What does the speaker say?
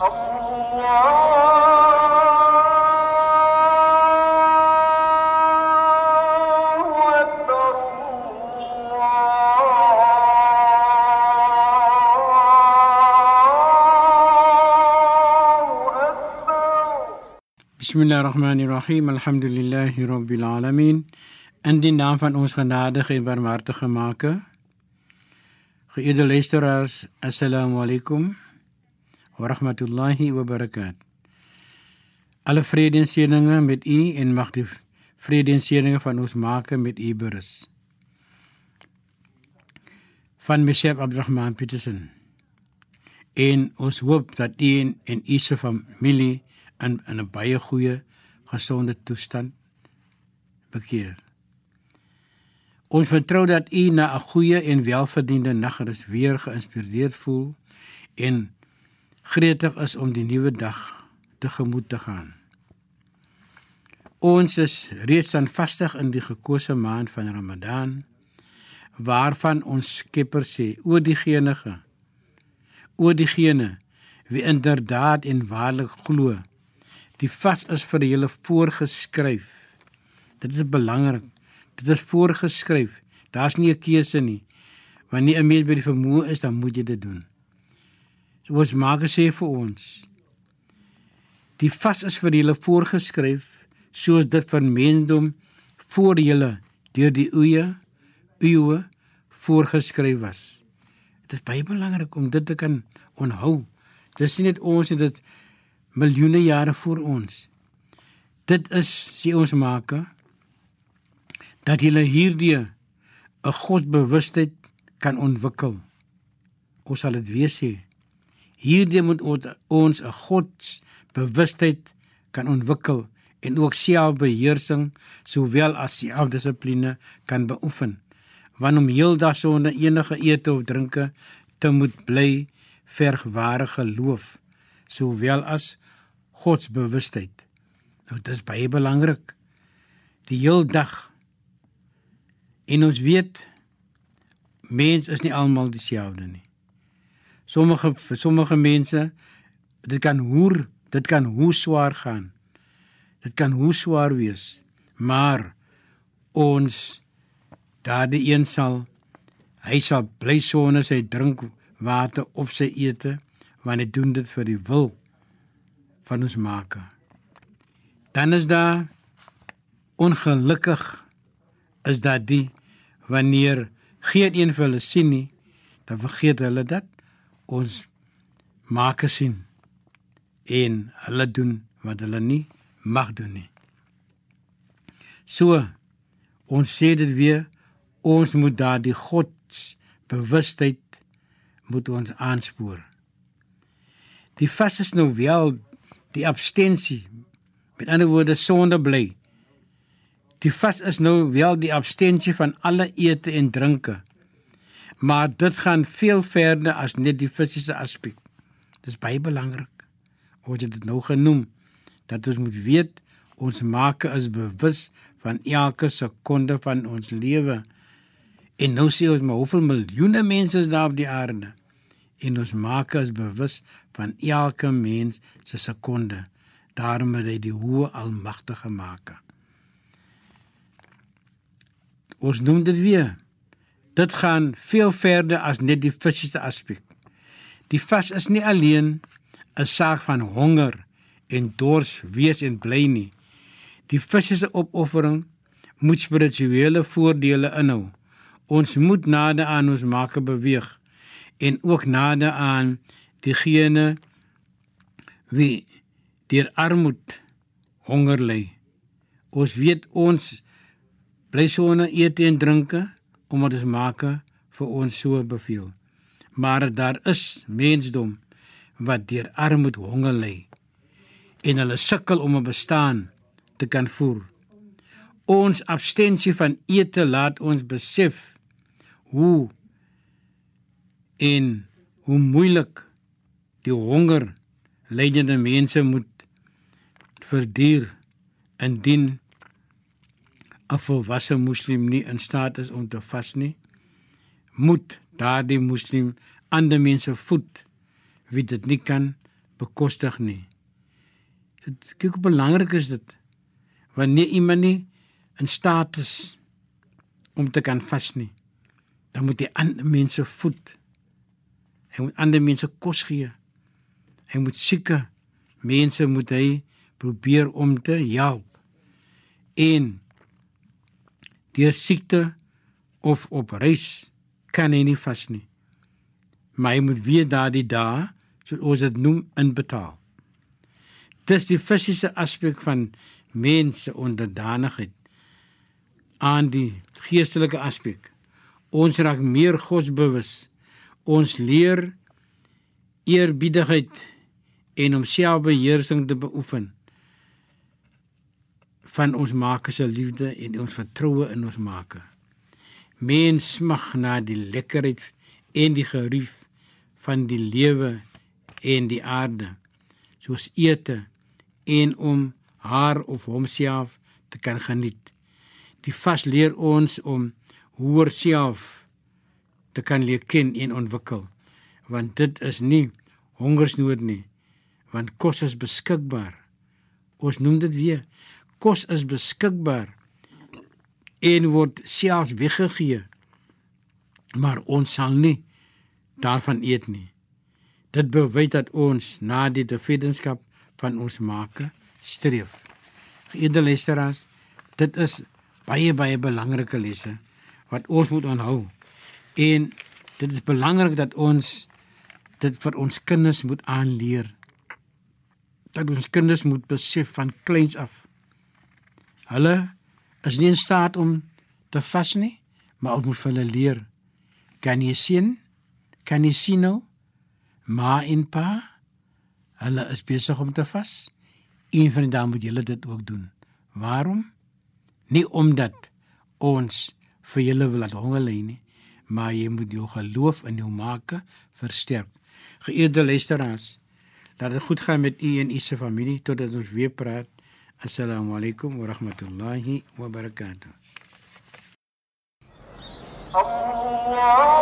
أكبر الله أكبر Bismillahirrahmanirrahim. Alhamdulillahi rabbil alamin. In die naam van ons genadige en barmhartige Maker. Geëerde luisteraars, assalamu alaykum wa rahmatullahi wa barakat. Alle vrede en seëninge met u en mag die vrede en seëninge van ons Maker met u berus. Van Meshef Abdurrahman Petersen. En ons hoop dat u en, en u se familie in in 'n baie goeie gesonde toestand bekeer. Ons vertrou dat u na 'n goeie en welverdiende nagrus weer geïnspireerd voel en gretig is om die nuwe dag tegemoet te gaan. Ons is reeds aanvastig in die gekose maand van Ramadan waarvan ons Skepper sê oor diegene oor diegene wie inderdaad en waarlik glo Die vas is vir julle voorgeskryf. Dit is belangrik. Dit is voorgeskryf. Daar's nie 'n keuse nie. Wanneer 'n mens by die vermoë is, dan moet jy dit doen. Soos Maak sê vir ons. Die vas is vir julle voorgeskryf soos dit van mensdom voor julle deur die eeue eeue voorgeskryf was. Dit is baie belangrik om dit te kan onthou. Dis nie net ons het dit miljoene jare voor ons. Dit is sê ons maak dat jy hierdie 'n godsbewustheid kan ontwikkel. Ons sal dit weer sê. Hierdie moet ons 'n godsbewustheid kan ontwikkel en ook selfbeheersing sowel as selfdissipline kan beoefen. Want om heeldag sonder enige ete of drinke te moet bly verg ware geloof sowel as godsbewustheid. Nou dit is baie belangrik. Die heel dag. En ons weet mens is nie almal dieselfde nie. Sommige vir sommige mense dit kan hoe dit kan hoe swaar gaan. Dit kan hoe swaar wees. Maar ons daardie een sal hy sal bly sonder sy drink water of sy ete want hy doen dit vir die wil van ons maker. Dan is daar ongelukkig is dat die wanneer geen een vir hulle sien nie, dan vergeet hulle dat ons maker sien en hulle doen wat hulle nie mag doen nie. So ons sê dit weer ons moet daardie gods bewustheid moet ons aanspoor. Die vas is nou wel die abstensie. Met ander woorde sonde bly. Die vas is nou wel die abstensie van alle ete en drinke. Maar dit gaan veel verder as net die fisiese aspek. Dit is baie belangrik. Ons het dit nou genoem dat ons moet weet ons maak is bewus van elke sekonde van ons lewe. En nou sê ons maar hoeveel miljoene mense is daar op die aarde en ons maak as bewus van elke mens se sekonde. Daarom het hy die hoë almagtige maak. Ons noem dit weer. Dit gaan veel verder as net die fisiese aspek. Die vas is nie alleen 'n saak van honger en dors wees en bly nie. Die fisiese opoffering moet spirituele voordele inhou. Ons moet nader aan ons maak beweeg en ook nader aan diegene wie deur armoede honger ly. Ons weet ons bly sonder ete en drinke omdat ons maak vir ons so beveel. Maar daar is mensdom wat deur armoede honger ly en hulle sukkel om 'n bestaan te kan voer. Ons abstensie van ete laat ons besef hoe en hoe moeilik die honger lydende mense moet verduur indien 'n volwasse moslim nie in staat is om te vas nie moet daardie moslim ander mense voed wie dit nie kan bekostig nie. So, kyk hoe belangrik is dit wanneer iemand nie in staat is om te kan vas nie. Dan moet hy ander mense voed. Hy moet ander mense kos gee. Hy moet sieke mense moet hy probeer om te help. En deur siekte of op reis kan hy nie vas nie. Maar hy moet weer daardie dae, soos ons dit noem, inbetaal. Dis die fisiese aspek van mense onderdanigheid aan die geestelike aspek. Ons raak meer godsbewus. Ons leer eerbiedigheid en om selfbeheersing te beoefen van ons Maker se liefde en ons vertroue in ons Maker. Mens smag na die lekkerheid en die gerief van die lewe en die aarde, soos ete en om haar of homself te kan geniet. Die vas leer ons om hoër self te kan leer ken en ontwikkel, want dit is nie hongersnood nie, want kos is beskikbaar. Ons noem dit weer, kos is beskikbaar en word selfs weggegee. Maar ons sal nie daarvan eet nie. Dit bewys dat ons na die tevredenskap van ons Maker streef. Geëerde luisteraars, dit is baie baie belangrike lesse wat ons moet onthou. En dit is belangrik dat ons dit vir ons kinders moet aanleer. Dat ons kinders moet besef van kleins af. Hulle is nie in staat om te vas nie, maar ons moet vir hulle leer. Kan jy sien? Kan jy sien nou? Ma en pa, hulle is besig om te vas. Een van die dae moet julle dit ook doen. Waarom? Nie omdat ons vir julle wil laat honger lê nie, maar jy moet jou geloof in jou Maker versterk. Geëerde luisteraars, laat dit goed gaan met u en u se familie totdat ons weer praat. Assalamu alaykum wa rahmatullahi wa barakatuh. الله